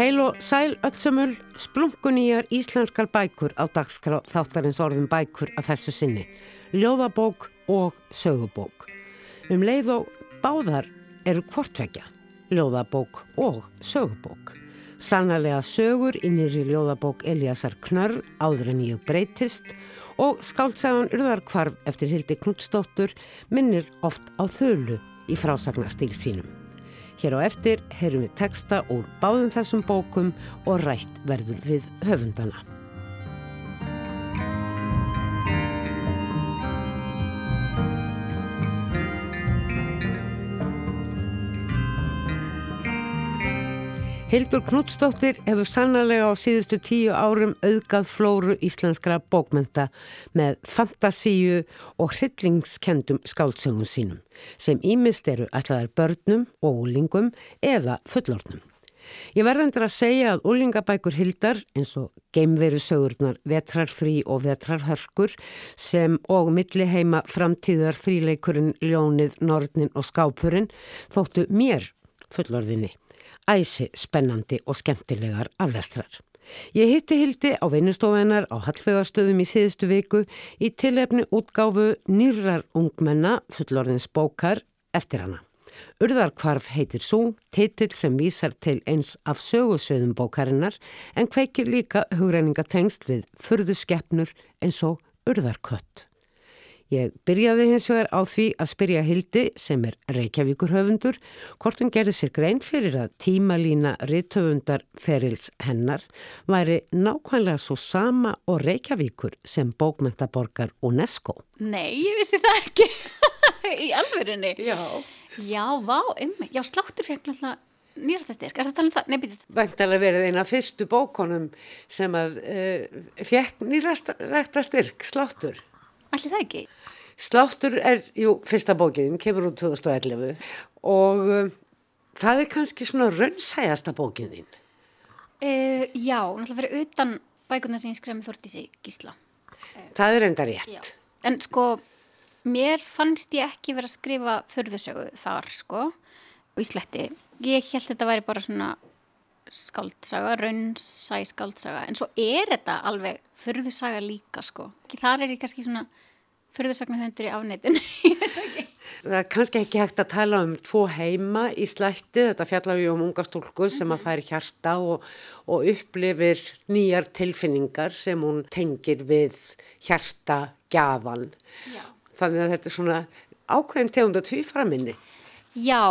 Heil og sæl öllsumul splunkunýjar íslenskar bækur á dagskrá þáttarins orðum bækur af þessu sinni. Ljóðabók og sögubók. Um leið og báðar eru hvortvekja. Ljóðabók og sögubók. Sannarlega sögur í nýri ljóðabók Eliasar Knörr áður en ég breytist og skáltsagan Urðarkvarf eftir Hildi Knutsdóttur minnir oft á þölu í frásagnastíl sínum. Hér á eftir heyrum við texta úr báðum þessum bókum og rætt verður við höfundana. Hildur Knutsdóttir hefur sannarlega á síðustu tíu árum auðgað flóru íslenskra bókmynda með fantasíu og hryllingskendum skáldsögum sínum sem ímist eru ætlaðar börnum og úlingum eða fullornum. Ég verðandur að segja að úlingabækur Hildar eins og geimveru sögurnar Vetrarfrí og Vetrarhörkur sem og milliheima framtíðar fríleikurinn Ljónið, Nortnin og Skápurinn þóttu mér fullorðinni æsi spennandi og skemmtilegar aflestrar. Ég hitti Hildi á vinnustofunar á Hallvegastöðum í síðustu viku í tilefni útgáfu nýrar ungmenna fullorðins bókar eftir hana. Urðarkvarf heitir svo, titill sem vísar til eins af sögusviðum bókarinnar en kveikir líka hugreiningatengst við fyrðu skeppnur eins og urðarkött. Ég byrjaði hins vegar á því að spyrja Hildi sem er Reykjavíkur höfundur hvort hún gerði sér grein fyrir að tímalína ritthöfundar ferils hennar væri nákvæmlega svo sama og Reykjavíkur sem bókmentaborgar UNESCO. Nei, ég vissi það ekki í alverðinni. Já. Já, vá, um, já, sláttur fekk náttúrulega nýrastastyrk, er það að tala um það? Nei, býtið. Væntalega verið eina fyrstu bókonum sem að uh, fekk nýrastastyrk, sláttur. Allir það ekki? Sláttur er, jú, fyrsta bókiðin, kemur úr 2011 og um, það er kannski svona rönnsægasta bókiðin. Uh, já, náttúrulega fyrir utan bækuna sem ég skref með Þortísi Gísla. Uh, það er enda rétt. Já. En sko, mér fannst ég ekki verið að skrifa förðusögu þar, sko, og í sletti. Ég held að þetta væri bara svona skaldsaga, rönnsæg skaldsaga, en svo er þetta alveg förðusaga líka, sko. Þar er ég kannski svona fyrðursaknahöndur í afnættun Það er kannski ekki hægt að tala um tvo heima í slætti, þetta fjallar ju um unga stúlku sem að mhm. færi hjarta og, og upplifir nýjar tilfinningar sem hún tengir við hjarta gafan Já. þannig að þetta er svona ákveðin tegund að tvífara minni Já,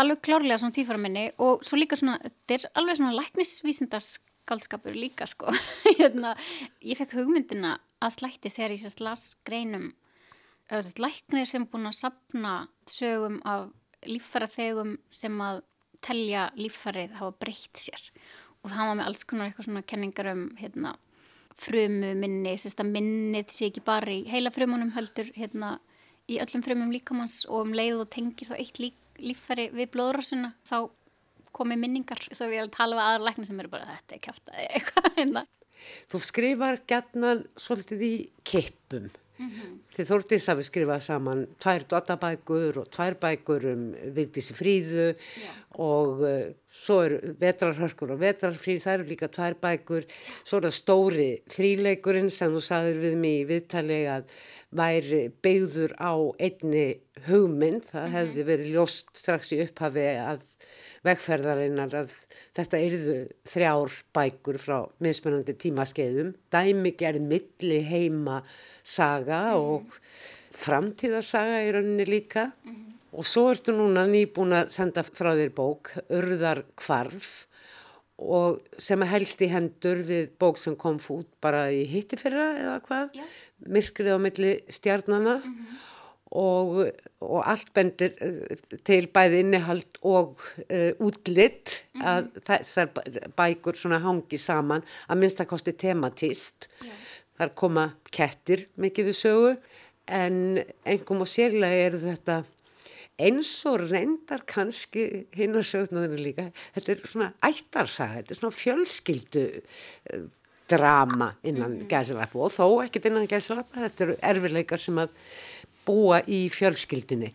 alveg klárlega svona tvífara minni og svo líka svona, þetta er alveg svona læknisvísindas skaldskapur líka sko. Hérna, ég fekk hugmyndina að slætti þegar ég sérst las greinum sérst, læknir sem búin að sapna sögum af líffæraþegum sem að telja líffærið hafa breytt sér. Og það var með alls konar eitthvað svona kenningar um hérna, frumu minni, sérst að minnið sé ekki bara í heila frumunum heldur hérna í öllum frumum líkamanns og um leið og tengir þá eitt lík, líffæri við blóðrásuna þá komið minningar svo við erum að tala um aðra lækni sem eru bara þetta er kæft að eitthvað hérna. Þú skrifar gætnan svolítið í kippum mm -hmm. þið þórtins að við skrifa saman tvær dotabækur og tvær bækur um Vigdísi fríðu yeah. og uh, svo eru vetrarhörkur og vetrarfríð, það eru líka tvær bækur svo er það stóri þríleikurinn sem þú saður við mig í viðtali að væri beigður á einni hugmynd, það mm -hmm. hefði verið ljóst strax í upphafi að vegferðarinnar að þetta erðu þrjár bækur frá mismunandi tímaskeiðum, dæmigerð milli heima saga og framtíðarsaga í rauninni líka mm. og svo ertu núna nýbúin að senda frá þér bók Örðar kvarf og sem er helst í hendur við bók sem kom fút bara í hittifyrra eða hvað, yeah. myrkrið á milli stjarnana mm -hmm og, og allt bendir eh, til bæði innihald og uh, útlitt mm -hmm. að þessar bækur svona hangi saman að minnstakosti tematist yeah. þar koma kettir mikið við sögu en engum og sérlega er þetta eins og reyndar kannski hinn og sögnaðinu líka þetta er svona ættarsaga, þetta er svona fjölskyldu uh, drama innan mm -hmm. gæsalappu og þó ekkert innan gæsalappu, þetta eru erfileikar sem að búa í fjölskyldinni.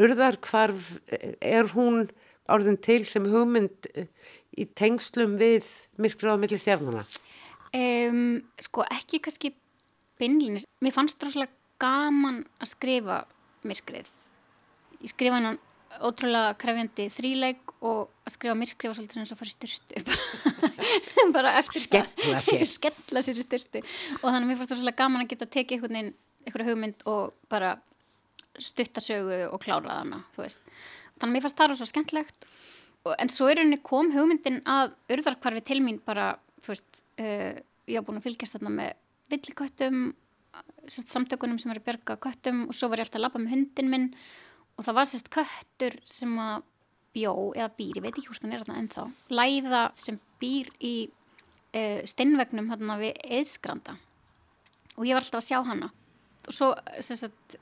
Urðarkvarf, er hún orðin til sem hugmynd eh, í tengslum við myrkur á milli stjarnana? Um, sko ekki kannski beinlinis. Mér fannst droslega gaman að skrifa myrkrið. Ég skrifa hann ótrúlega krefjandi þríleik og að skrifa myrkrið var svolítið svona svo farið styrtu. bara eftir Skella sér. Skella sér styrtu. Og þannig mér fannst droslega gaman að geta tekið einhvern veginn, einhverja hugmynd og bara stuttasögu og klára hana. Þannig að mér fannst það rosa skemmtlegt. En svo er henni kom hugmyndin að urðarkvarfi til mín bara, veist, uh, ég hafa búin að fylgjast þarna með villiköttum, samtökunum sem eru að berga köttum og svo var ég alltaf að lappa með hundin minn og það var sérst köttur sem að bjó eða býr, ég veit ekki hvort hann er þarna ennþá, læða sem býr í uh, steinvegnum hérna við eðskranda og ég var alltaf að sjá hana og svo sérst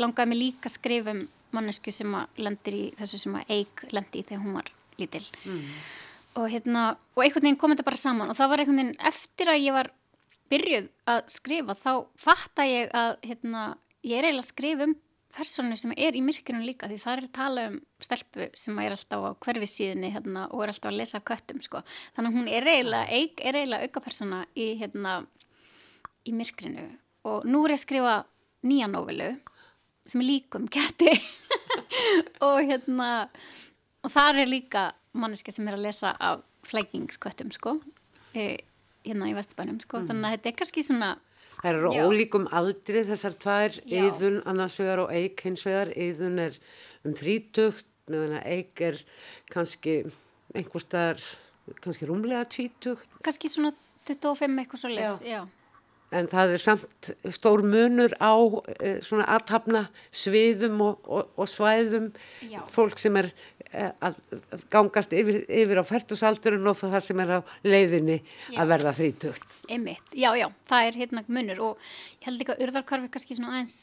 langaði mig líka að skrifa um mannesku sem að lendir í þessu sem að Eik lendi í þegar hún var lítil mm. og hérna og einhvern veginn kom þetta bara saman og það var einhvern veginn eftir að ég var byrjuð að skrifa þá fatta ég að hérna, ég er eiginlega að skrifa um personu sem er í myrkirinu líka því það er tala um stelpu sem er alltaf á hverfi síðunni hérna, og er alltaf að lesa köttum sko. þannig að hún er eiginlega, eik, er eiginlega auka persona í, hérna, í myrkirinu og nú er ég að skrifa nýja nóvelu sem er líkum ketti og hérna og það er líka manneska sem er að lesa af flækingsköttum sko e, hérna í Vesturbænum sko. mm. þannig að þetta er kannski svona Það eru Já. ólíkum aldri þessar tvær, Já. Eidun annars vegar og Eik hins vegar. Eidun er um þrítugt, meðan að Eik er kannski einhver staðar, kannski rúmlega tvítugt. kannski svona 25 eitthvað svo les Já. En það er samt stór munur á eh, svona aðtapna sviðum og, og, og svæðum Já. fólk sem er eh, að gangast yfir, yfir á færtusaldurinn og það sem er á leiðinni Já. að verða þrítugt. Einmitt, já, já, það er hérna munur og ég held líka að urðarkarfi kannski svona aðeins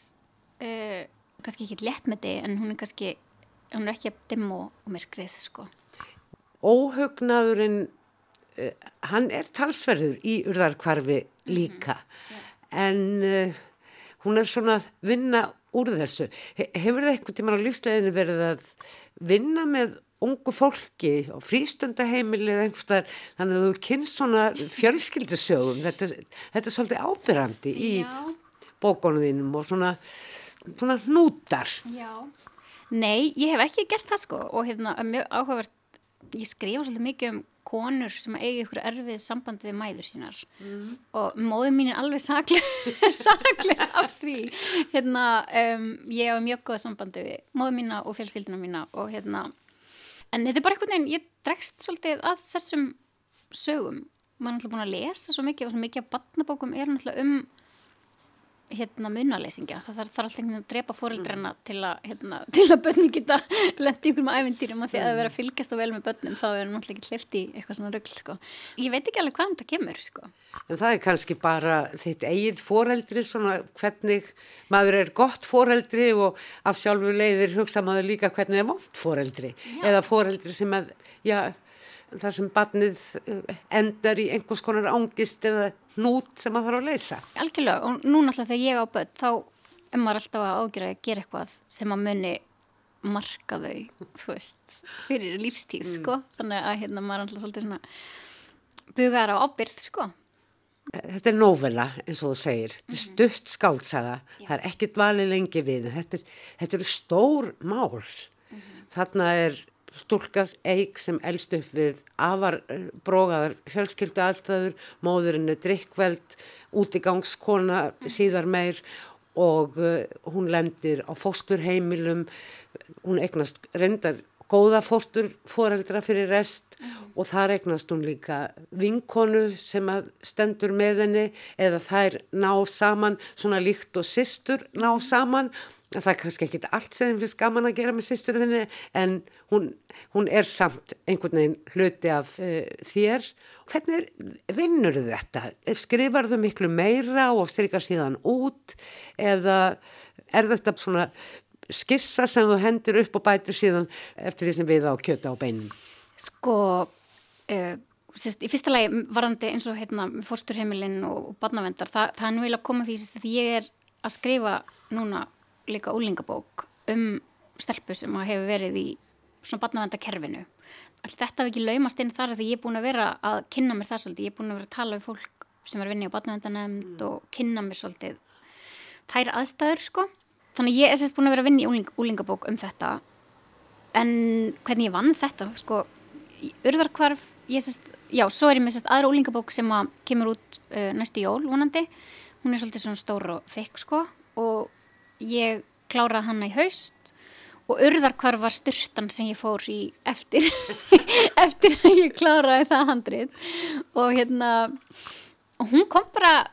uh, kannski ekki létt með þig en hún er kannski hún er ekki að dimm og, myrkrið sko. óhugnaðurinn uh, hann er talsverður í urðarkvarfi líka. En uh, hún er svona að vinna úr þessu. He hefur það eitthvað tíma á lífsleginni verið að vinna með ungu fólki og frístundaheimili eða einhverstaðar, þannig að þú kynst svona fjölskyldusögum. Þetta, þetta er svolítið ábyrrandi í Já. bókunum þínum og svona, svona hnútar. Já. Nei, ég hef ekki gert það sko. Og hérna, mjög áhugavert ég skrifa svolítið mikið um konur sem eiga ykkur erfið samband við mæður sínar. Mm. og móðin mín er alveg sakleis af því. Hérna, um, ég hafa mjög góða sambandi við móðin mína og fjölskyldina mína og hérna en þetta er bara einhvern veginn, ég dregst svolítið að þessum sögum. Maður er náttúrulega búin að lesa svo mikið og svo mikið af barnabókum er náttúrulega um hérna munaleysingja það þarf, þarf alltaf einhvern veginn að drepa fóreldrana til að, hérna, til að börni geta lendi einhverjum æfintýrum af því að það vera að fylgjast og vel með börnum þá er náttúrulega ekki hlifti í eitthvað svona rögl sko. ég veit ekki alveg hvaðan það kemur sko. En það er kannski bara þitt eigið foreldri, svona hvernig maður er gott foreldri og af sjálfu leiðir hugsa maður líka hvernig er vond foreldri. Eða foreldri sem að, já, þar sem barnið eh, endar í einhvers konar ángist eða hnút sem maður þarf að leysa. algjörlega og nú náttúrulega þegar ég á börn þá er maður alltaf að ágjöra að gera eitthvað sem að muni marka þau, þú veist, fyrir lífstíð sko, þannig að hérna maður alltaf svolítið svona bugar á ábyrð sko. Þetta er novela eins og þú segir, þetta er stutt skáltsaga, það er ekkert valið lengi við, þetta er, þetta er stór mál. Þarna er stúlkas eig sem elst upp við afar eh, brógaðar fjölskyldu aðstæður, móðurinn er drikkveld, útigangskona síðar meir og uh, hún lendir á fósturheimilum, hún eignast reyndar góða fósturforeldra fyrir rest og þar eignast hún líka vinkonu sem stendur með henni eða þær ná saman, svona líkt og systur ná saman. Það er kannski ekki allt sem þeim finnst gaman að gera með systurðinni en hún, hún er samt einhvern veginn hluti af uh, þér. Hvernig vinnur þetta? Skrifar þau miklu meira og strykar síðan út eða er þetta svona skissa sem þú hendir upp og bætir síðan eftir því sem við á kjöta á beinum? Sko, uh, sérst, í fyrsta lagi varandi eins og hérna, fórsturheimilinn og barnavendar, það, það er nú eiginlega að koma því því ég er að skrifa núna líka úlingabók um stelpu sem að hefur verið í svona batnavendakerfinu. Þetta hafi ekki laumast inn þar að ég er búin að vera að kynna mér það svolítið, ég er búin að vera að tala við fólk sem er að vinna á batnavendanemnd mm. og kynna mér svolítið þær aðstæður sko. Þannig ég er sérst búin að vera að vinna í úling, úlingabók um þetta. En hvernig ég vann þetta sko, urðarkvarf, ég sérst, já, svo er ég með sérst aðra úlingabók sem að kemur út uh, næstu jól vonandi, hún er svolítið svona stór og þykk sko og ég kláraði hann í haust. Og urðarkvarf var styrtan sem ég fór í eftir eftir að ég kláraði það handrið og hérna og hún kom bara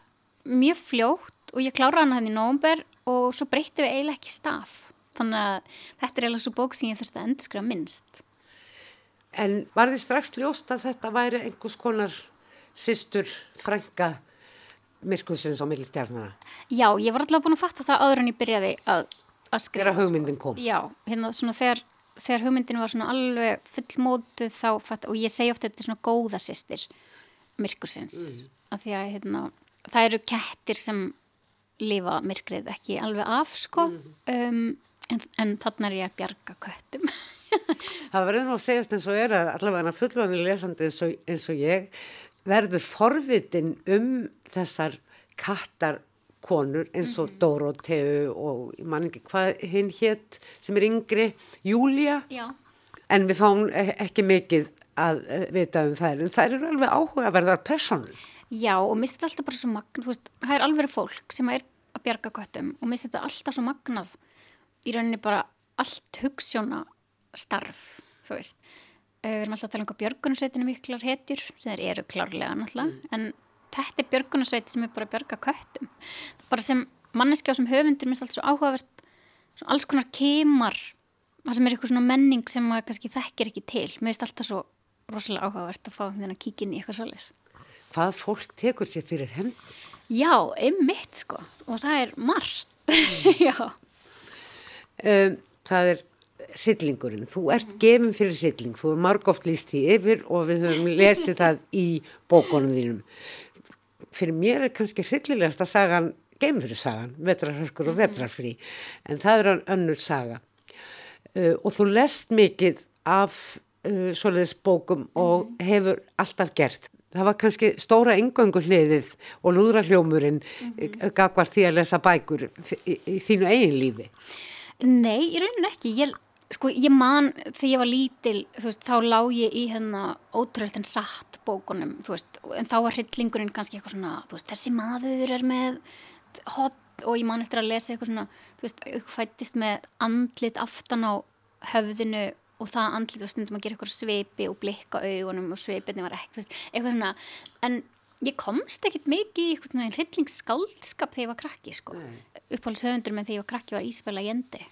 mjög fljótt og ég kláraði hann hann í nógumber og svo breytti við eiginlega ekki staf þannig að þetta er eiginlega svo bók sem ég þurfti að endurskrifa minnst En var þið strax ljóst að þetta væri einhvers konar sýstur frænga myrkusins á millistjárnara? Já, ég var alltaf búin að fatta það áður en ég byrjaði að að skrifa. Þegar hugmyndin kom. Já, hérna svona þegar, þegar hugmyndin var svona alveg fullmótuð þá fatt, og ég segi ofta þetta er svona góða sýstir myrkursins mm. af því að hérna, það eru kettir sem lifa myrkrið ekki alveg af sko mm. um, en, en þarna er ég að bjarga köttum. það verður nú að segjast eins og er að allavega fullvanni lesandi eins og, eins og ég verður forvitin um þessar kattar konur eins og mm -hmm. Dorotheu og ég man ekki hvað hinn hétt sem er yngri, Júlia en við fáum e-, ekki mikið að e, vita um þær en þær eru alveg áhugaverðar personur Já og misti þetta alltaf bara svo magn veist, það er alveg fólk sem er að bjarga göttum og misti þetta alltaf svo magnað. Í rauninni bara allt hugssjóna starf þú veist. Eh, við erum alltaf að tala um björgunarsveitinu miklar hetjur sem þeir eru klárlega náttúrulega mm. en þetta er björgunarsveiti sem er bara að björga köttum. Bara sem manneski á sem höfundur minnst allt svo áhugavert svo alls konar kemar það sem er eitthvað svona menning sem maður kannski þekkir ekki til. Finnst alltaf svo rosalega áhugavert að fá þennan að kíkja inn í eitthvað svolítið Hvað fólk tekur sér fyrir hendur? Já, einmitt sko og það er margt mm. um, Það er hryllingurinn, þú ert mm. gefin fyrir hrylling, þú er margóft líst í yfir og við höfum lesið það í bókonum þínum fyrir mér er kannski hryllilegast að sagan geimfyrirsagan, vetrarhörkur og mhm. vetrarfrí en það er önnur saga uh, og þú lest mikið af uh, svoleiðis bókum og mhm. hefur alltaf gert það var kannski stóra yngöngu hliðið og lúðra hljómurinn mm -hmm. gagvar því að lesa bækur í, í þínu eigin lífi Nei, ég raunin ekki ég Sko ég man þegar ég var lítil veist, þá lág ég í hérna ótrúlega satt bókunum veist, en þá var hryllingurinn kannski eitthvað svona veist, þessi maður er með hot og ég man eftir að lesa eitthvað svona þú veist, fættist með andlit aftan á höfðinu og það andlit og stundum að gera eitthvað sveipi og blikka augunum og sveipinni var ekkert eitthvað svona, en ég komst ekkert mikið í eitthvað hryllingsskaldskap þegar ég var krakki sko, uppáhaldshöfundur með þegar ég var krakki var Ísabella Jendi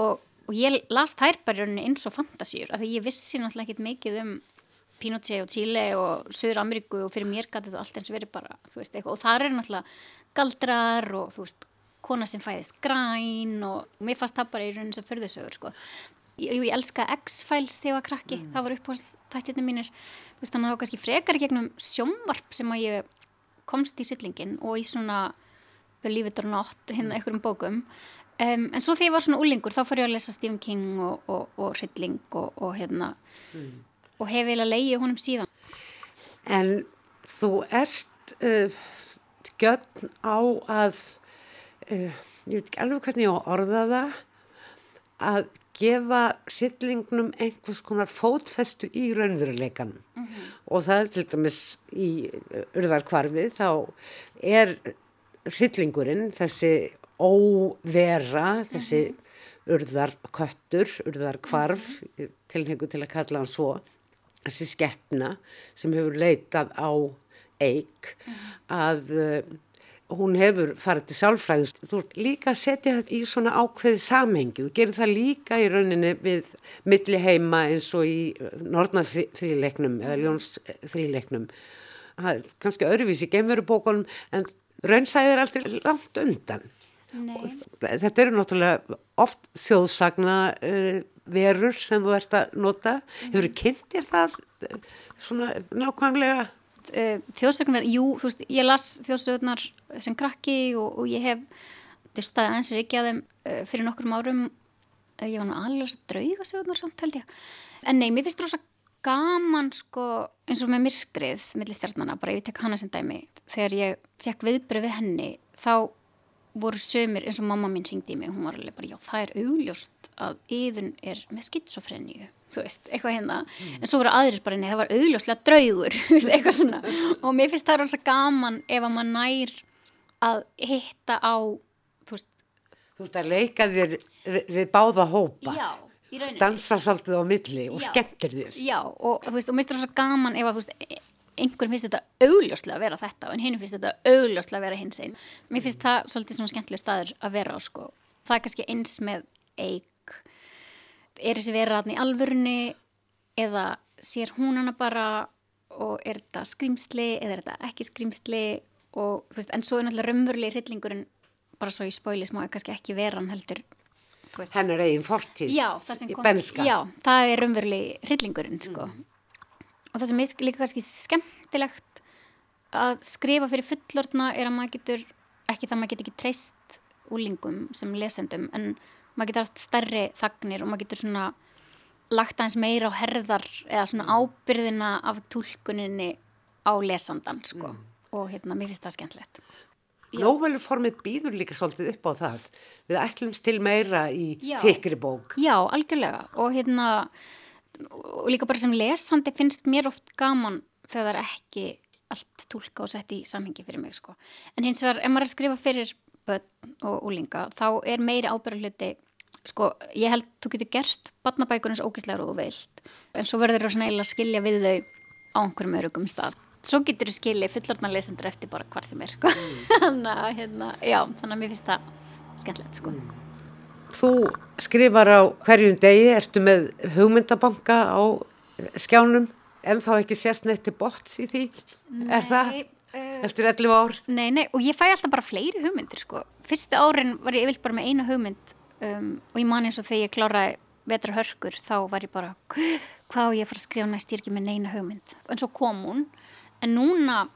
og og ég las þær bara eins og fantasýr af því ég vissi náttúrulega ekkit mikið um Pinochet og Chile og Söður Ameríku og fyrir mér gæti þetta allt eins verið bara veist, og það er náttúrulega galdrar og þú veist, kona sem fæðist græn og mér fannst það bara í raunin sem förðusögur sko. Ég, ég elska X-Files þegar ég var krakki, mm. það var upphóðstættirni mínir. Þú veist, þannig að það var kannski frekar gegnum sjómvarp sem að ég komst í sillingin og í svona lífitur nátt hérna einhverjum bókum. Um, en svo þegar ég var svona úlingur þá fór ég að lesa Stephen King og, og, og Rilling og, og hérna mm. og hef eiginlega leiðið honum síðan. En þú ert uh, gjörn á að uh, ég veit ekki alveg hvernig ég á að orða það að gefa Rillingnum einhvers konar fótfestu í raunveruleikanum mm -hmm. og það er til dæmis í urðarkvarfið þá er Rillingurinn þessi óvera þessi mm -hmm. urðarköttur, urðarkvarf mm -hmm. tilhengu til að kalla hann svo þessi skeppna sem hefur leitað á eik mm -hmm. að hún hefur farið til sálfræðist þú ert líka að setja þetta í svona ákveði samhengi og gerir það líka í rauninni við milli heima eins og í norðnarfríleiknum eða ljónsfríleiknum kannski öðruvísi gemverubókunum en raunsæðir aldrei langt undan Þetta eru náttúrulega oft þjóðsagna uh, verur sem þú ert að nota. Mm. Hefur þú kynntir það uh, svona nákvæmlega? Uh, þjóðsagnar, jú, þú veist, ég las þjóðsagnar sem krakki og, og ég hef staðið eins og ekki að þeim uh, fyrir nokkrum árum ég var nú alveg að drauga sögurnar samt held ég. En nei, mér finnst rosa gaman sko eins og með myrkrið millir stjarnana, bara ég tek hana sem dæmi þegar ég fekk viðbröð við henni þá voru sömur eins og mamma mín ringdi í mig hún var alveg bara, já það er augljóst að yðun er með skitsofrenju þú veist, eitthvað hérna. Mm. en svo voru aðrir bara, nei það var augljóslega draugur. Eitthvað svona, og mér finnst það rosa gaman ef að maður nær að hitta á þú veist Þú veist að leika þér við, við báða hópa. Já, dansa svolítið á milli og Já. skemmtir þér. Já, og þú veist, og mér finnst það rosa gaman ef að þú veist, einhverjum finnst þetta augljóslega að vera þetta en hinn finnst þetta augljóslega að vera hins einn mér finnst það svolítið svona skemmtileg staður að vera á sko, það er kannski eins með eik. Er þessi vera aðni í alvörunni eða sér hún hana bara og er þetta skrýmsli eða er þetta ekki skrýmsli og þú veist, en svo er náttúrulega raunverulegi hryllingurinn bara svo í spóili smá kannski ekki veran heldur þú veist, hennar eigin fortíð já, benska já, það er raunverulegi hryllingurinn sko. Og það sem er líka kannski skemmtilegt að skrifa fyrir fullortna er að maður getur ekki það að maður getur ekki treyst úlingum sem lesendum en maður getur allt stærri þagnir og maður getur svona lagt aðeins meira á herðar eða svona ábyrðina af tólkuninni á lesandan sko. og hérna, mér finnst það skemmtilegt. Nóveluformið býður líka svolítið upp á það. Við ætlumst til meira í þykri bók. Já, algjörlega. Og hérna og líka bara sem lesandi finnst mér oft gaman þegar það er ekki allt tólka og sett í samhengi fyrir mig sko. en hins vegar, ef maður er að skrifa fyrir börn og úlinga, þá er meiri ábyrðarhluti sko, ég held þú getur gert barnabækur eins ógislegar og þú vilt en svo verður það svona eiginlega að skilja við þau á einhverjum örugum stað svo getur þú skilja fullorna lesendur eftir bara hvar sem er sko. þannig að hérna, já, þannig að mér finnst það skemmtilegt sko. Þú skrifar á hverjum degi, ertu með hugmyndabanka á skjánum en þá ekki sérst neitt til bots í því, er það? eh, Eftir 11 ár? Nei, nei, og ég fæ alltaf bara fleiri hugmyndir sko. Fyrstu árin var ég yfirlt bara með eina hugmynd um, og ég man eins og þegar ég kláraði vetra hörkur þá var ég bara, "Guð, hvað á ég að fara að skrifa næst, ég er ekki með neina hugmynd. En svo kom hún, en núna,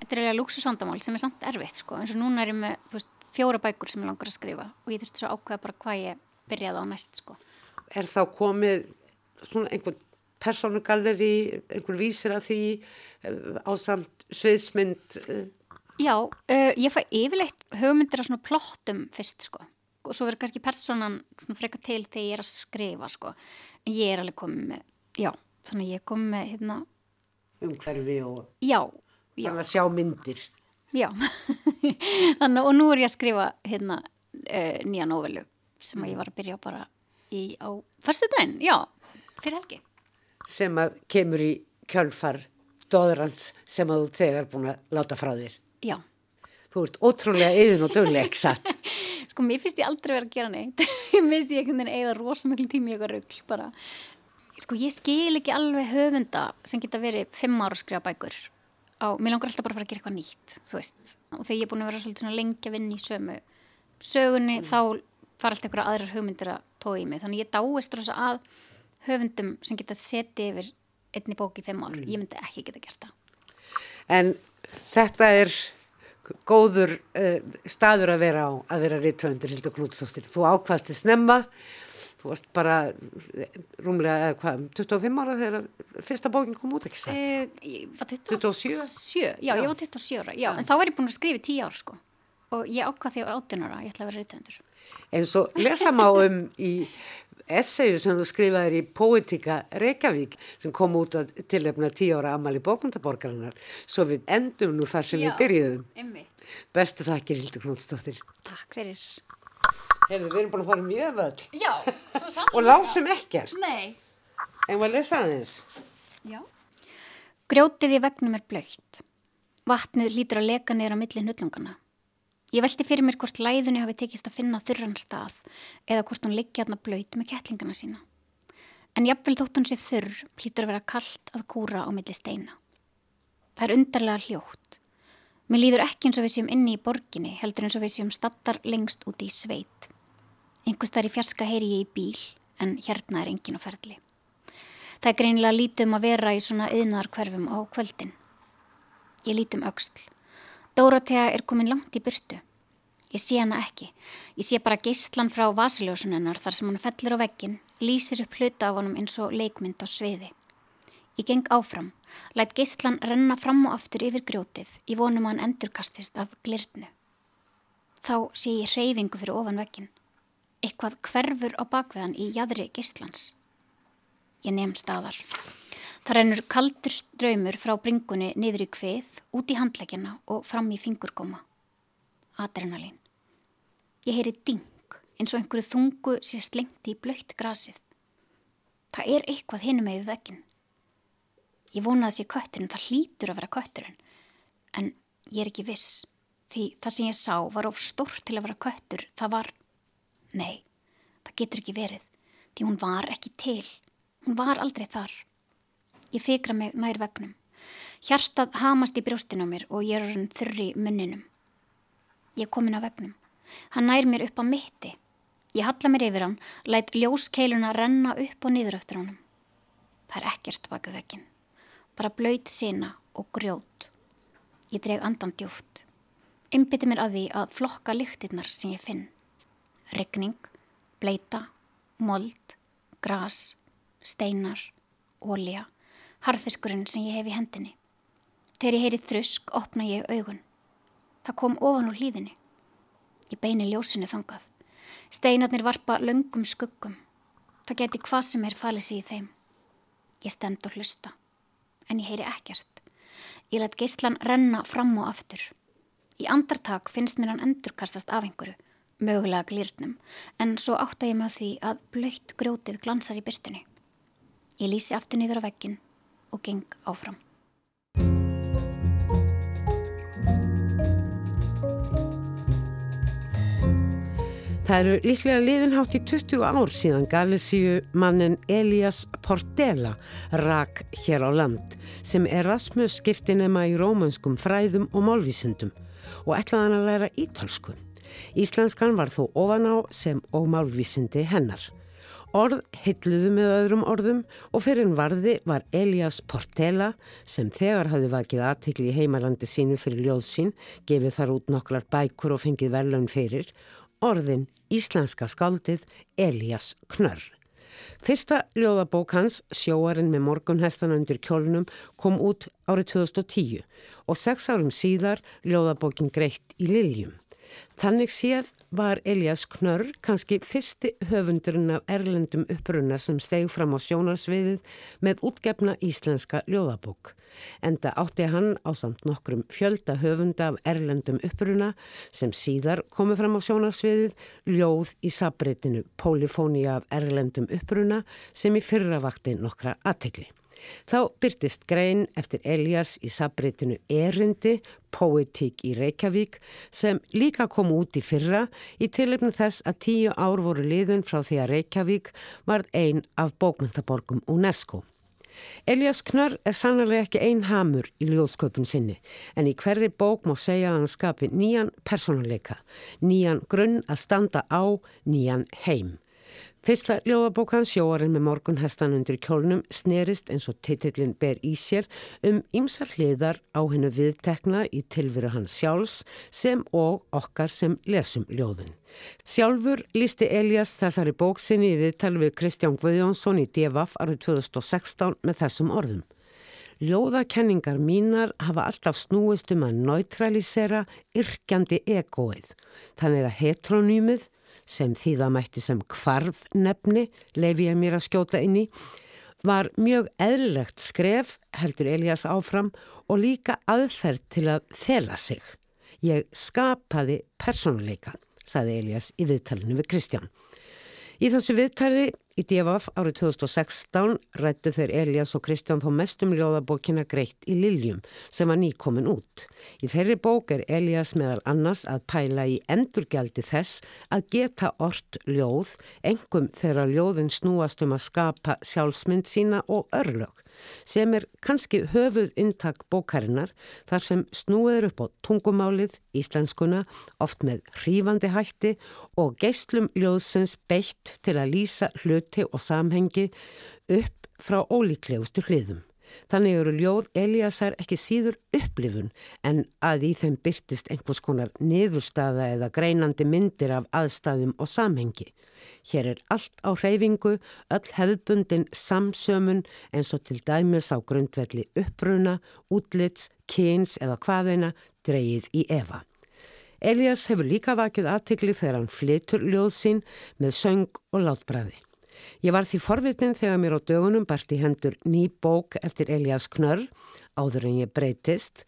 þetta er eiginlega luxusvandamál sem er samt erfitt sko, eins og núna er ég með þú veist, fjóra bækur sem ég langar að skrifa og ég þurfti svo ákveða bara hvað ég byrjaði á næst sko. Er þá komið svona einhvern persónugalleri, einhver vísir að því eh, á samt sviðsmynd eh, Já, uh, ég fæ yfirleitt hugmyndir af svona plottum fyrst sko og svo verður kannski personan svona freka til þegar ég er að skrifa sko en ég er alveg komið með, já þannig ég er komið með hérna, umhverfi og já, já, þannig að sjá myndir. Já. Þannig og nú er ég að skrifa hérna uh, nýja novelu sem að ég var að byrja bara í, á fyrstu daginn, já, fyrir helgi. Sem að kemur í kjölfar stóðrans sem að þú þegar búin að láta frá þér. Já, Þú ert ótrúlega yðin og dögleg, satt. sko mér finnst ég aldrei vera að gera neitt. Mér finnst ég einhvern veginn eða rosa miklu tími í eitthvað rugl bara. Sko ég skil ekki alveg höfunda sem geta verið fimm ára að skrifa bækur á, mér langar alltaf bara að fara að gera eitthvað nýtt þú veist, og þegar ég er búin að vera svolítið að vinna í sömu sögunni þá fara alltaf einhverja aðrar hugmyndir að tóa í mig, þannig ég dáist rosa að höfundum sem geta setið yfir einni bók í fimm ár, ég myndi ekki geta gert það. En þetta er góður uh, staður að vera á, að vera rithöfundur Hildur Knútsdóttir. Þú ákvaðst til snemma, þú varst bara eh, rúmlega, eða hvað, 25 ára þegar fyrsta bókin kom út, ekki? Eh, ég var 27? 27, já, ég var 27 ára, já, en þá er ég búin að skrifa í 10 ár, sko. Og ég ákvað þegar ég var 18 ára, ég ætla að vera reytöndur. En svo lesa má um í essayu sem þú skrifaðir í Poetika Reykjavík sem kom út að tilefna 10 ára ammali bókmyndaborgarinnar. Svo við endum nú þar sem við byrjuðum. Emmi. Bestu þakkir Hildur Knútsdóttir. Takk fyrir. Við erum búin að fara mjög völd Já, svo saman. og lásum ekkert. Nei. En hvað lesa aðeins? Já. Grjótið í vegnum er blöytt. Vatnið lítur að leka niður á milli hnullungana. Ég velti fyrir mér hvort læðunni hafi tekist að finna þurran stað eða hvort hún liggja hérna blöyt með kettlingana sína. En jafnvel þótt hún sé þurr hlýtur að vera kallt að kúra á milli steina. Það er undarlega hljótt. Mér líður ekki eins og við séum inni í borginni, heldur eins og við séum stattar lengst úti í sveit. Þar í fjarska heyri ég í bíl, en hérna er engin á ferli. Það er greinilega lítið um að vera í svona yðnar hverfum á kvöldin. Ég lít um öxl. Dóratea er komin langt í burtu. Ég sé hana ekki. Ég sé bara geistlan frá vasiljósunennar þar sem hann fellur á veggin, lýsir upp hluta af honum eins og leikmynd á sviði. Ég geng áfram, lætt geistlan renna fram og aftur yfir grjótið, í vonum að hann endurkastist af glirtnu. Þá sé ég hreyfingu fyrir ofan veggin. Eitthvað hverfur á bakveðan í jæðri geistlans. Ég nefn staðar. Það rennur kaldur ströymur frá bringunni niður í kvið, út í handlegjana og fram í fingurgóma. Adrenalín. Ég heyri ding eins og einhverju þungu sé slengt í blöytt grasið. Það er eitthvað hinum með veginn. Ég vonaði að sé kötturinn, það hlýtur að vera kötturinn. En ég er ekki viss, því það sem ég sá var of stórt til að vera köttur. Það var, nei, það getur ekki verið, því hún var ekki til. Hún var aldrei þar. Ég fikra mig nær vegnum. Hjartað hamast í brjóstinu á mér og ég er þurri munninum. Ég er komin á vegnum. Hann nær mér upp á mitti. Ég halla mér yfir hann, læt ljóskeiluna renna upp og niður eftir honum. Það er ekkert baka veginn. Bara blöyt sina og grjót. Ég dreg andan djúft. Ymbiti mér að því að flokka lyktirnar sem ég finn. Regning, bleita, mold, gras, steinar, ólja, harðfiskurinn sem ég hef í hendinni. Þegar ég heyri þrusk, opna ég augun. Það kom ofan úr hlýðinni. Ég beini ljósinu þangað. Steinarnir varpa löngum skuggum. Það geti hvað sem er falið sér í þeim. Ég stend og hlusta. En ég heyri ekkert. Ég let geyslan renna fram og aftur. Í andartak finnst mér hann endurkastast af einhverju, mögulega glýrnum, en svo átta ég með því að blöytt grjótið glansar í byrstunni. Ég lýsi aftur niður á veggin og geng áfram. Það eru líklega liðinhátt í 20 ár síðan Galísíu mannin Elias Portela rak hér á land sem Erasmus skiptinema í rómanskum fræðum og málvísundum og ætlaðan að læra ítalsku. Íslenskan var þó ofan á sem og málvísindi hennar. Orð heitluðu með öðrum orðum og fyrir en varði var Elias Portela sem þegar hafði vakið aðtikli í heimalandi sínu fyrir ljóð sín, gefið þar út nokklar bækur og fengið velun fyrir orðin íslenska skaldið Elias Knörr. Fyrsta ljóðabók hans, Sjóarinn með morgunhestan undir kjólnum, kom út árið 2010 og sex árum síðar ljóðabókin Greitt í Liljum. Þannig séð var Elias Knörr kannski fyrsti höfundurinn af erlendum upprunna sem steg fram á sjónarsviðið með útgefna íslenska ljóðabók. Enda átti hann á samt nokkrum fjölda höfunda af erlendum upprunna sem síðar komu fram á sjónarsviðið ljóð í sabreitinu Polifónia af erlendum upprunna sem í fyrravakti nokkra aðtegli. Þá byrtist grein eftir Elias í sabritinu Erindi, Poetík í Reykjavík sem líka kom út í fyrra í tilöfnu þess að tíu ár voru liðun frá því að Reykjavík var einn af bókmyndaborgum UNESCO. Elias Knörr er sannlega ekki ein hamur í ljóðsköpun sinni en í hverri bók má segja að hann skapi nýjan personleika, nýjan grunn að standa á, nýjan heim. Fyrsta ljóðabókan sjóarinn með morgunhestan undir kjólnum snerist eins og titillin ber í sér um ymsar hliðar á hennu viðtekna í tilveru hans sjálfs sem og okkar sem lesum ljóðun. Sjálfur lísti Elias þessari bóksinni í viðtal við Kristján Guðjónsson í DFF árið 2016 með þessum orðum. Ljóðakenningar mínar hafa alltaf snúist um að neutralisera yrkjandi egoið, þannig að heteronýmið sem þýðamætti sem kvarf nefni, leif ég mér að skjóta inn í, var mjög eðlilegt skref, heldur Elias áfram, og líka aðferð til að þela sig. Ég skapaði personleika, saði Elias í viðtalinu við Kristján. Í þessu viðtali í DFF árið 2016 rættu þeir Elias og Kristján þó mestum ljóðabókina Greitt í Liljum sem var nýkomin út. Í þeirri bók er Elias meðal annars að pæla í endurgjaldi þess að geta ort ljóð, engum þegar ljóðin snúast um að skapa sjálfsmynd sína og örlög sem er kannski höfuð intak bókarinnar þar sem snúiður upp á tungumálið, íslenskuna, oft með hrífandi hætti og geistlum ljóðsins beitt til að lýsa hluti og samhengi upp frá ólíklegustu hliðum. Þannig eru ljóð Eliasar ekki síður upplifun en að í þeim byrtist einhvers konar niðurstaða eða greinandi myndir af aðstæðum og samhengi. Hér er allt á hreyfingu, öll hefðbundin samsömun eins og til dæmis á grundvelli uppruna, útlits, kyns eða hvaðina dreyið í Eva. Elias hefur líka vakið aðtikli þegar hann flytur ljóð sín með söng og látbræði. Ég var því forvitin þegar mér á dögunum barst í hendur ný bók eftir Elias Knörr, áður en ég breytist,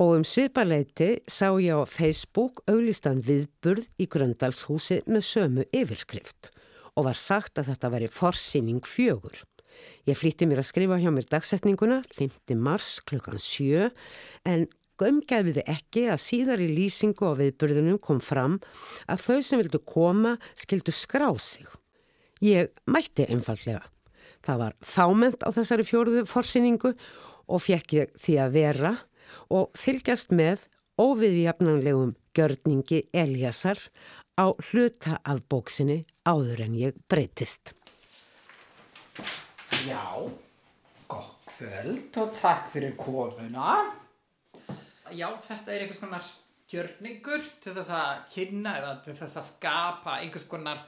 og um sviparleiti sá ég á Facebook auglistan viðburð í Gröndalshúsi með sömu yfirskrift og var sagt að þetta veri forsýning fjögur. Ég flýtti mér að skrifa hjá mér dagsetninguna 5. mars klukkan 7 en gömgæfiði ekki að síðar í lýsingu á viðburðunum kom fram að þau sem vildu koma skildu skrá sig. Ég mætti einfallega. Það var fáment á þessari fjóruðu forsýningu og fekk ég því að vera og fylgjast með óviðjafnanlegum gjörningi Eliasar á hluta af bóksinni áður en ég breytist. Já, gott kvöld og takk fyrir komuna. Já, þetta er einhvers konar gjörningur til þess að kynna eða til þess að skapa einhvers konar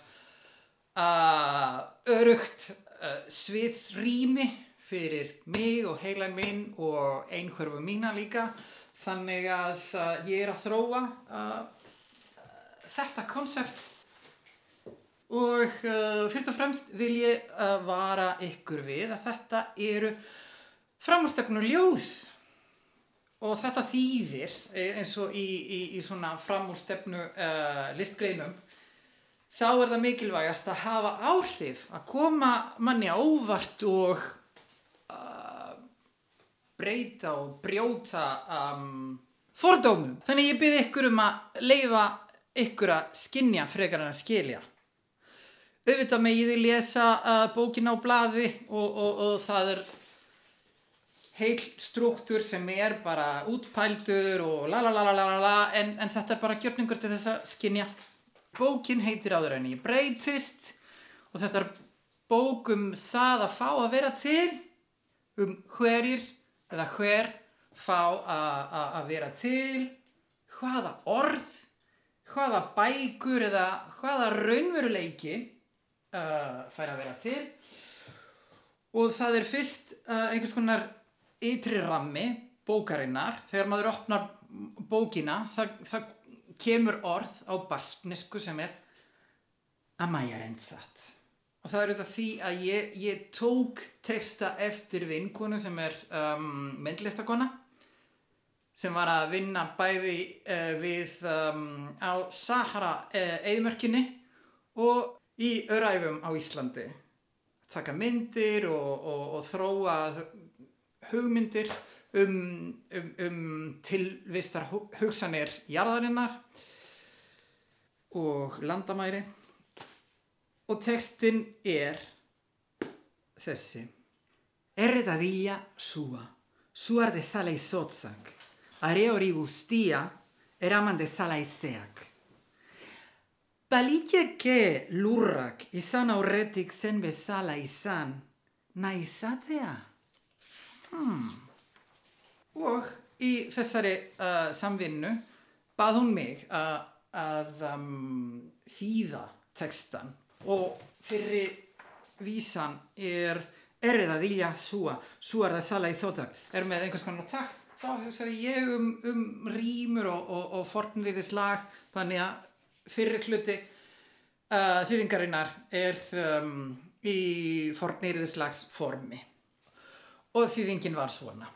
örugt uh, sviðsrými fyrir mig og heilan minn og einhverfu mína líka. Þannig að uh, ég er að þróa þetta konsept. Og fyrst og fremst vil ég vara ykkur við að þetta eru framstefnu ljóð. Og þetta þýðir eins og í, í, í svona framúrstefnu uh, listgreinum þá er það mikilvægast að hafa áhrif að koma manni ávart og uh, breyta og brjóta um, fordómum. Þannig ég byrði ykkur um að leifa ykkur að skinja frekar en að skilja. Auðvitað með ég vil lesa uh, bókin á blaði og, og, og það er heil struktúr sem er bara útpældur og la la la la la la en, en þetta er bara gjörningur til þess að skinja. Bókin heitir áður en ég breytist og þetta er bókum það að fá að vera til um hverjir eða hver fá að vera til hvaða orð hvaða bækur eða hvaða raunveruleiki uh, fær að vera til. Og það er fyrst uh, einhvers konar ytri rammi bókarinnar. Þegar maður opnar bókina það, það kemur orð á basknesku sem er Amajarensat og það er auðvitað því að ég, ég tók texta eftir vinkonu sem er um, myndlistakona sem var að vinna bæði uh, við um, á Sahara uh, eðmörkinni og í öræfum á Íslandi. Taka myndir og, og, og þróa hugmyndir um, um, um tilvistar hugsanir jarðarinnar og landamæri og textin er þessi Erre dadila sua, suar dezala izotzak, are hori guztia eraman dezala izeak. Baliteke lurrak izan aurretik zen bezala izan, nahi izatea? Hmm. Og í þessari uh, samvinnu bað hún mig uh, að um, þýða textan og fyrir vísan er errið að vilja súa, súar það sala í þóttak, er með einhvers konar takt, þá hugsaði ég um, um rýmur og, og, og fornriðis lag, þannig að fyrir hluti uh, þýðingarinnar er um, í fornriðislags formi og þýðingin var svona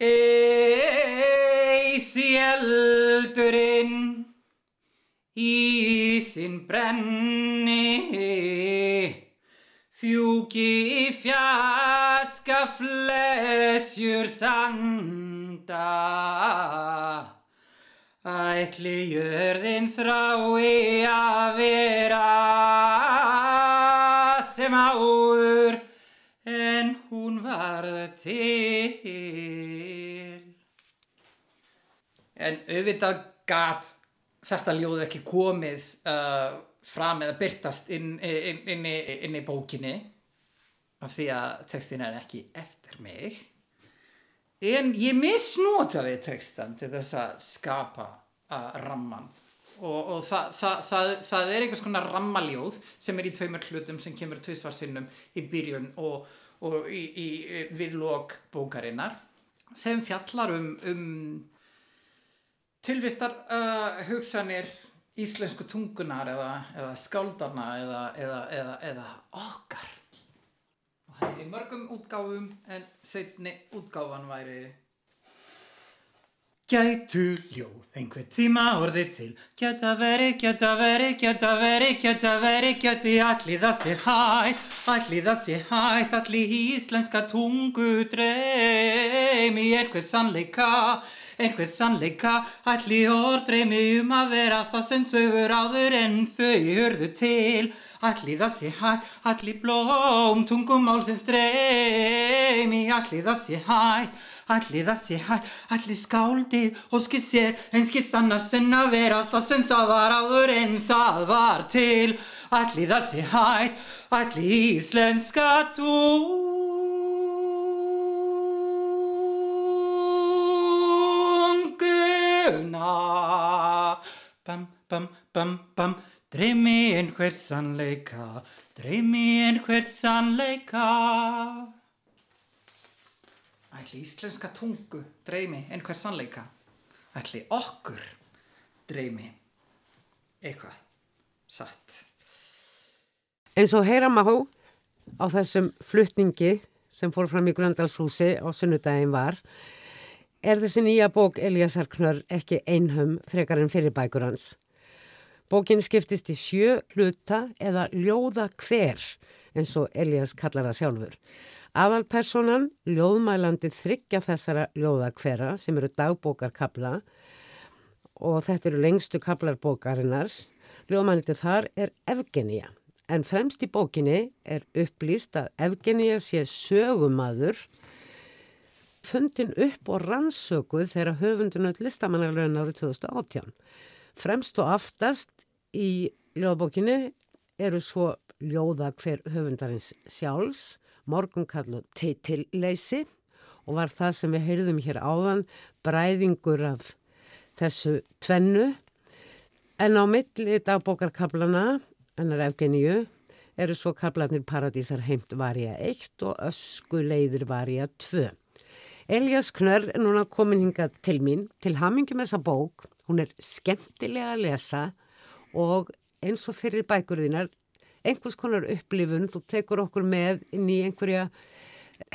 Eisi eldurinn Ísinn brenni Fjúki í fjaska flesjur sanda Ætli jörðin þrái að vera sem áður en hún varð til. En auðvitað gat þetta ljóð ekki komið uh, fram eða byrtast inn, inn, inn, inn í bókinni af því að textin er ekki eftir mig. En ég misnotaði textan til þess að skapa uh, ramman og, og það, það, það, það er einhvers konar rammaljóð sem er í tveimur hlutum sem kemur tvisvarsinnum í byrjun og, og í, í, við lok bókarinnar sem fjallar um, um tilvistar uh, hugsanir íslensku tungunar eða, eða skáldarna eða, eða, eða, okkar. Og hann er í mörgum útgáfum en setni útgáfan væri Gætu ljóð, einhver tíma orðið til. Gæta veri, gæta veri, gæta veri, gæta veri Gæti allir það sé hægt, allir það sé hægt Allir íslenska tungu dreymi Einhver sannleika, einhver sannleika Allir orð dreymi um að vera það sem þau eru áður en þau hörðu til Allir það sé hægt, allir blóm Tungumálsins dreymi Allir það sé hægt Allir það sé hægt, allir skáldið og skil sér einski sannar sem að vera það sem það var áður en það var til. Allir það sé hægt, allir íslenska tunguna. Bam, bam, bam, bam, dreymi einhver sannleika, dreymi einhver sannleika. Ætli íslenska tungu dreymi einhver sannleika. Ætli okkur dreymi eitthvað satt. Eins og heyra má á þessum flutningi sem fór fram í Gröndalshúsi á sunnudagin var, er þessi nýja bók Eliasar Knörr ekki einhum frekar en fyrir bækur hans. Bókin skiptist í sjö hluta eða ljóða hver eins og Elias kallar það sjálfur. Aðalpersonan, ljóðmælandi þryggja þessara ljóða hvera sem eru dagbókarkabla og þetta eru lengstu kablarbókarinnar. Ljóðmælandi þar er Evgenia en fremst í bókinni er upplýst að Evgenia sé sögumadur fundin upp og rannsökuð þegar höfundunöld listamannarlögin árið 2018. Fremst og aftast í ljóðbókinni eru svo ljóða hver höfundarins sjálfs morgunkall og titilleysi og var það sem við heyrðum hér áðan bræðingur af þessu tvennu en á milli dagbókarkablana ennar Evgeníu eru svo kablanir Paradísar heimt varja 1 og ösku leiðir varja 2. Elias Knörr er núna komin hinga til mín til hamingi með þessa bók hún er skemmtilega að lesa og eins og fyrir bækurðinar einhvers konar upplifun, þú tekur okkur með inn í einhverja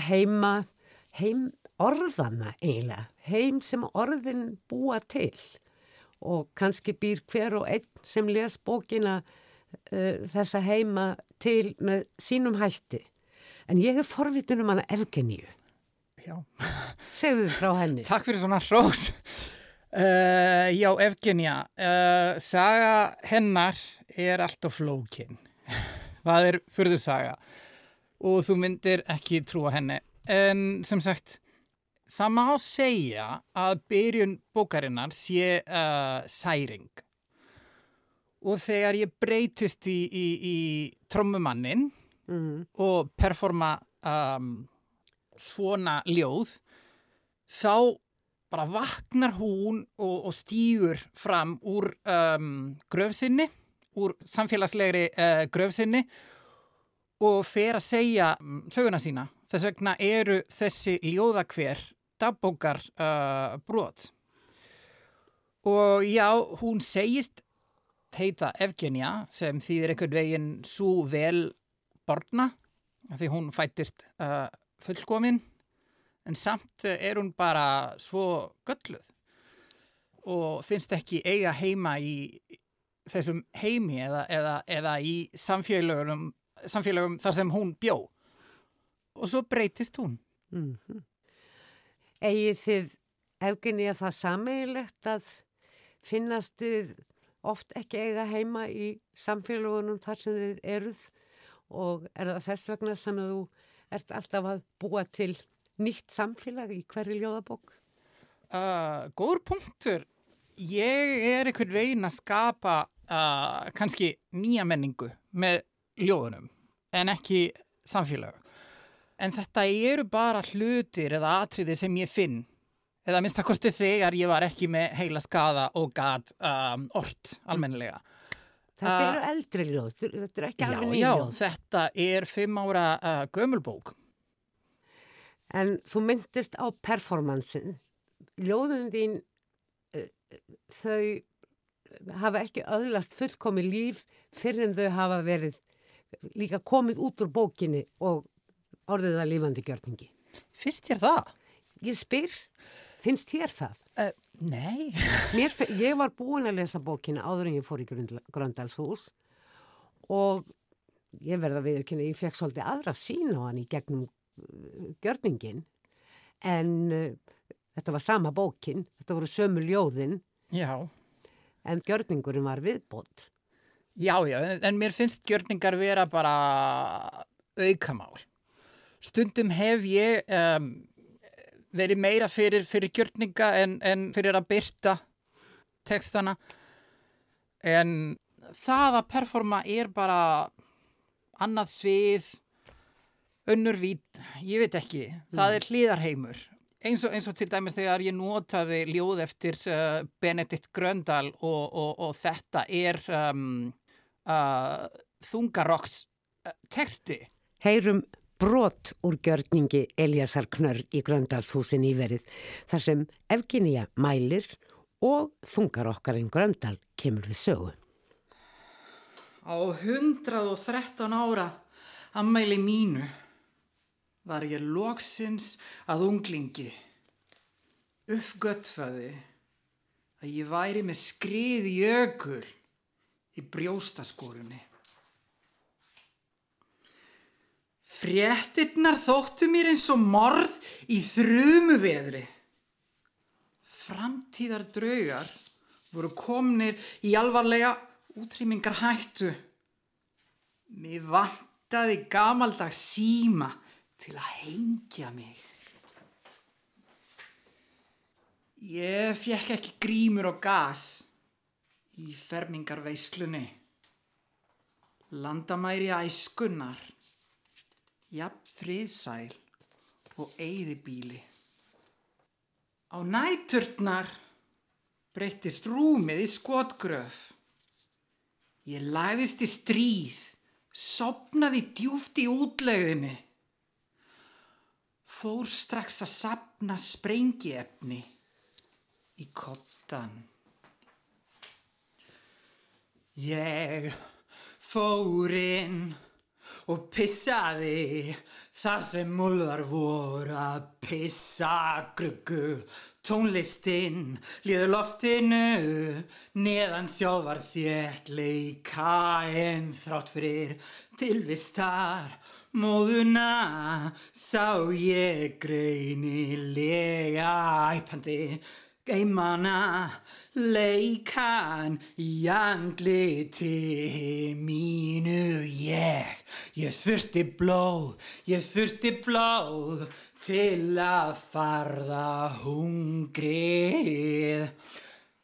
heima, heim orðana eiginlega, heim sem orðin búa til og kannski býr hver og einn sem les bókina uh, þessa heima til með sínum hætti. En ég er forvitin um hana Evgeníu. Já. Segðu þið frá henni. Takk fyrir svona hrós. Uh, já, Evgenia, uh, saga hennar er alltaf flókinn. Það er fyrðu saga og þú myndir ekki trúa henni. En sem sagt, það má segja að byrjun bókarinnar sé uh, særing. Og þegar ég breytist í, í, í trommumannin Mm. og performa um, svona ljóð, þá bara vaknar hún og, og stýgur fram úr um, gröfsinni úr samfélagslegri uh, gröfsinni og fer að segja um, söguna sína. Þess vegna eru þessi ljóðakver dagbókar uh, brot. Og já, hún segist heita Evgenia sem þýðir einhvern veginn svo vel borna því hún fættist uh, fullkomin en samt er hún bara svo gölluð og finnst ekki eiga heima í þessum heimi eða, eða, eða í samfélögum, samfélögum þar sem hún bjó. Og svo breytist hún. Mm Egið þið Evgenía það sameigilegt að finnast þið oft ekki eiga heima í samfélagunum þar sem þið eruð og er það þess vegna sem þú ert alltaf að búa til nýtt samfélag í hverju ljóðabók? Uh, góður punktur. Ég er einhvern veginn að skapa uh, kannski nýja menningu með ljóðunum en ekki samfélag. en þetta eru bara hlutir eða atriði sem ég finn eða minnst að kosti þegar ég var ekki með heila skada og gat um, ort almennilega. Þetta Uh, eru eldri ljóð, þetta eru ekki Já, alveg já, nýljóð. þetta er fimm ára uh, gömulbók. En þú myndist á performansin. Ljóðun þín, uh, þau hafa ekki öðlast fullkomi líf fyrir en þau hafa verið líka komið út úr bókinni og orðið að lífandi gjörningi. Finnst þér það? Ég spyr, finnst þér það? Uh, nei. Ég var búin að lesa bókina áður en ég fór í Gröndal- Gröndalshús og ég verða við ekki, ég fekk svolítið aðra sín á hann í gegnum uh, gjörningin en uh, þetta var sama bókin, þetta voru sömu ljóðin Já. en gjörningurinn var viðbót. Já, já, en mér finnst gjörningar vera bara aukamál. Stundum hef ég um, verið meira fyrir, fyrir gjörninga en, en fyrir að byrta textana. En það að performa er bara annað svið, önnur vít, ég veit ekki, það er hlýðarheimur. Eins eins og til dæmis þegar ég notaði ljóð eftir uh, Benedikt Gröndal og, og, og þetta er um, uh, þungarokks uh, texti. Heyrum brot úr gjörningi Eliasar Knörr í Gröndalshúsin íverið þar sem Evgenía mælir og þungar okkarinn Gröndal kemur við sögu. Á 113 ára ammæli mínu var ég loksins að unglingi uppgötfaði að ég væri með skrið jökul í brjóstaskorunni. Fréttinnar þóttu mér eins og morð í þrumu veðri. Framtíðar draugar voru komnir í alvarlega útrýmingar hættu. Mér vantaði gamaldags síma til að hengja mig. Ég fjekk ekki grímur og gas í fermingarveislunni. Landamæri æskunnar, jafn friðsæl og eyðibíli. Á næturnar breyttist rúmið í skotgröf. Ég lagðist í stríð, sopnaði djúft í útlegðinni. Fór strax að sapna sprengiefni í kottan. Ég fór inn og pissaði þar sem múlvar voru að pissa gruggu. Tónlistinn liður loftinu, neðan sjávar þéttleika en þrátt fyrir tilvistar. Móðuna sá ég greinilega æpandi Geimana leikan í andliti mínu ég. Ég þurfti blóð, ég þurfti blóð til að farða hungrið.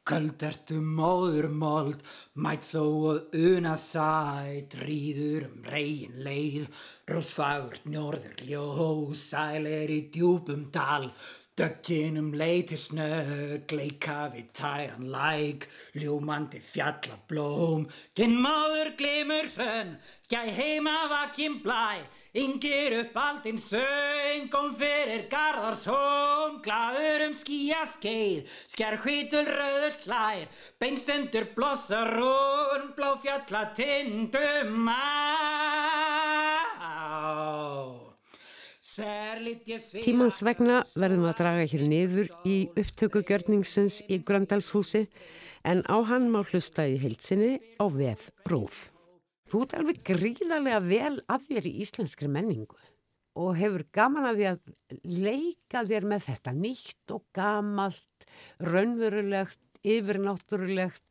Köld ertu móðurmold, mætt þó og unasætt, ríður um reygin leið, rósfagurt njörður ljós, sælir í djúpum dal, döggin um leiti snögg, leika við tæran læk, ljúmandi fjallablóm, ginn móður glimur hrönn, gæ heima vakinn blæ, yngir upp aldinn söngum fyrir garðarshóm, glaður um skíaskeið, skjær hvítul rauður klær, beinstendur blossar hún, blá fjalla tindum á. Tímans vegna verðum við að draga hér niður í upptöku gjörningsins í Gröndalshúsi en á hann má hlusta í heilsinni á vef Rúf. Þú ert alveg gríðarlega vel að þér í íslenskri menningu og hefur gaman að því að leika þér með þetta nýtt og gamalt, raunverulegt, yfirnáttúrulegt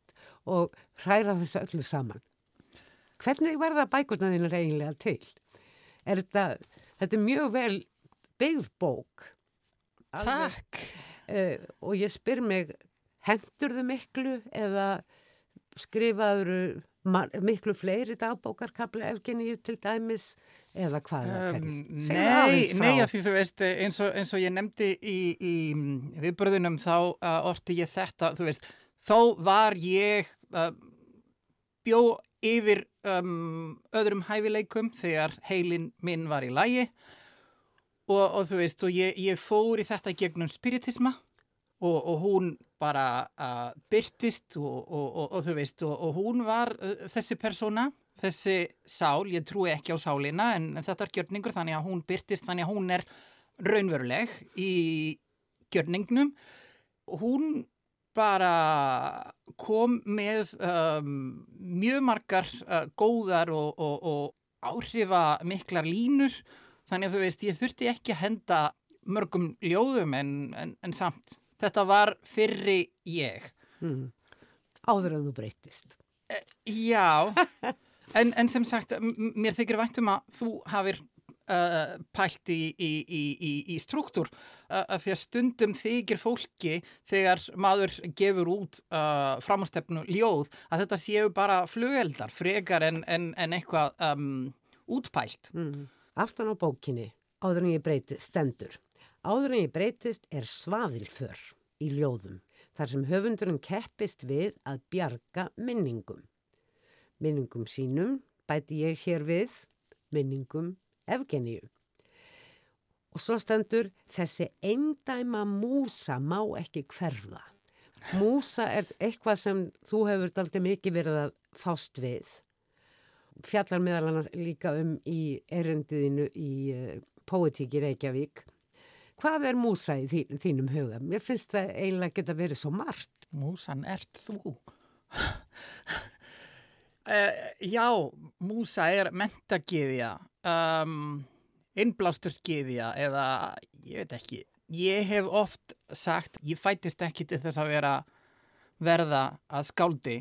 og hræra þessu öllu saman. Hvernig verða bækurna þínar eiginlega til? Er þetta, þetta er mjög vel byggð bók. Takk. eh, og ég spyr mig, hendur þau miklu eða skrifaður miklu fleiri dagbókarkabla Evgeníu til dæmis eða hvað um, Nei, nei því þú veist eins og, eins og ég nefndi í, í viðbröðunum þá uh, orti ég þetta, þú veist þá var ég uh, bjó yfir um, öðrum hæfileikum þegar heilin minn var í lægi og, og þú veist og ég, ég fór í þetta gegnum spiritisma og, og hún bara uh, byrtist og, og þú veist og hún var uh, þessi persóna þessi sál, ég trúi ekki á sálina en, en þetta er gjörningur þannig að hún byrtist þannig að hún er raunveruleg í gjörningnum. Hún bara kom með um, mjög margar uh, góðar og, og, og áhrifa miklar línur. Þannig að þú veist ég þurfti ekki að henda mörgum ljóðum en, en, en samt. Þetta var fyrri ég. Mm. Áður en þú breytist uh, Já. En, en sem sagt, mér þykir væntum að þú hafir uh, pælt í, í, í, í struktúr uh, að því að stundum þykir fólki þegar maður gefur út uh, framstefnu ljóð að þetta séu bara flugeldar, frekar en, en, en eitthvað um, útpælt. Mm. Aftan á bókinni, áður en ég breytist, stendur. Áður en ég breytist er svaðilför í ljóðum þar sem höfundurinn keppist við að bjarga minningum minningum sínum, bæti ég hér við, minningum Evgeníu. Og svo stendur þessi eindæma músa má ekki hverfa. Músa er eitthvað sem þú hefur aldrei mikið verið að fást við. Fjallar meðal annars líka um í erendiðinu í uh, Poetíki Reykjavík. Hvað er músa í þín, þínum huga? Mér finnst það eiginlega geta verið svo margt. Músan ert þú. Uh, já, músa er mentagiðja, um, innblásturskiðja eða ég veit ekki. Ég hef oft sagt, ég fætist ekki til þess að vera verða að skáldi.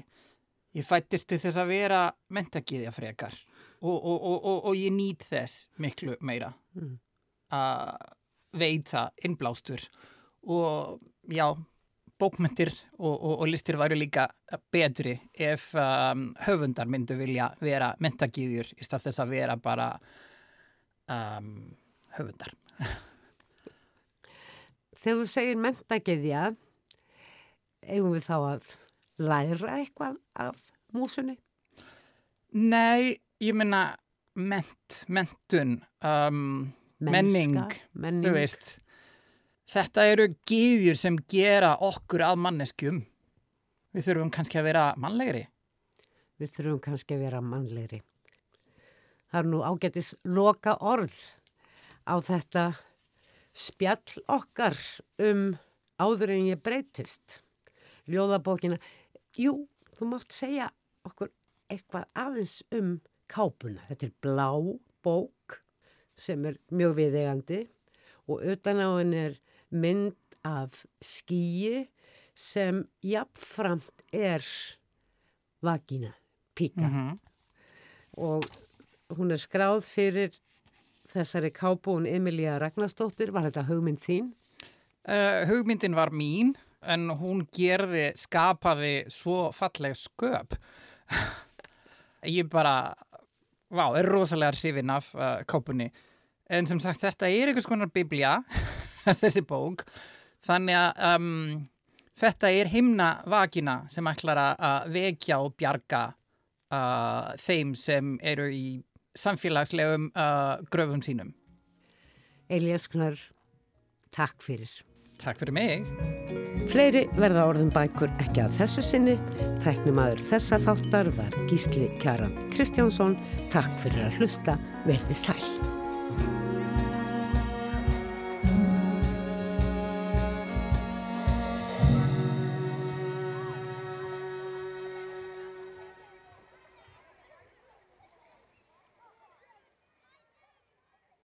Ég fætist til þess að vera mentagiðja frekar og, og, og, og ég nýt þess miklu meira mm. að veita innblástur og já, bókmyndir og, og, og listir væru líka betri ef um, höfundar myndu vilja vera mentagýðjur í stað þess að vera bara um, höfundar. Þegar þú segir mentagýðja, eigum við þá að læra eitthvað af músunni? Nei, ég menna ment, mentun, um, menning, menning, þú veist Þetta eru gýðjur sem gera okkur að manneskjum. Við þurfum kannski að vera mannlegri. Við þurfum kannski að vera mannlegri. Það er nú ágættis loka orð á þetta spjall okkar um áður en ég breytist. Ljóðabókina. Jú, þú mátt segja okkur eitthvað aðeins um kápuna. Þetta er blá bók sem er mjög viðegandi og utan á henn er mynd af skíi sem jafnframt er vagina, píka mm -hmm. og hún er skráð fyrir þessari kábún Emilia Ragnarstóttir, var þetta hugmynd þín? Uh, hugmyndin var mín en hún gerði, skapaði svo falleg sköp. Ég bara vá, er rosalega hrifin af uh, kápunni. En sem sagt þetta er einhvers konar biblja þessi bók. Þannig að um, þetta er himna vakina sem ætlar að vekja og bjarga uh, þeim sem eru í samfélagslegum uh, gröfum sínum. Elias Knör, takk fyrir. Takk fyrir mig. Fleiri verða orðin bækur ekki að þessu sinni. Þæknum aður þessa þáttar var Gísli Kjaran Kristjánsson. Takk fyrir að hlusta, verði sæl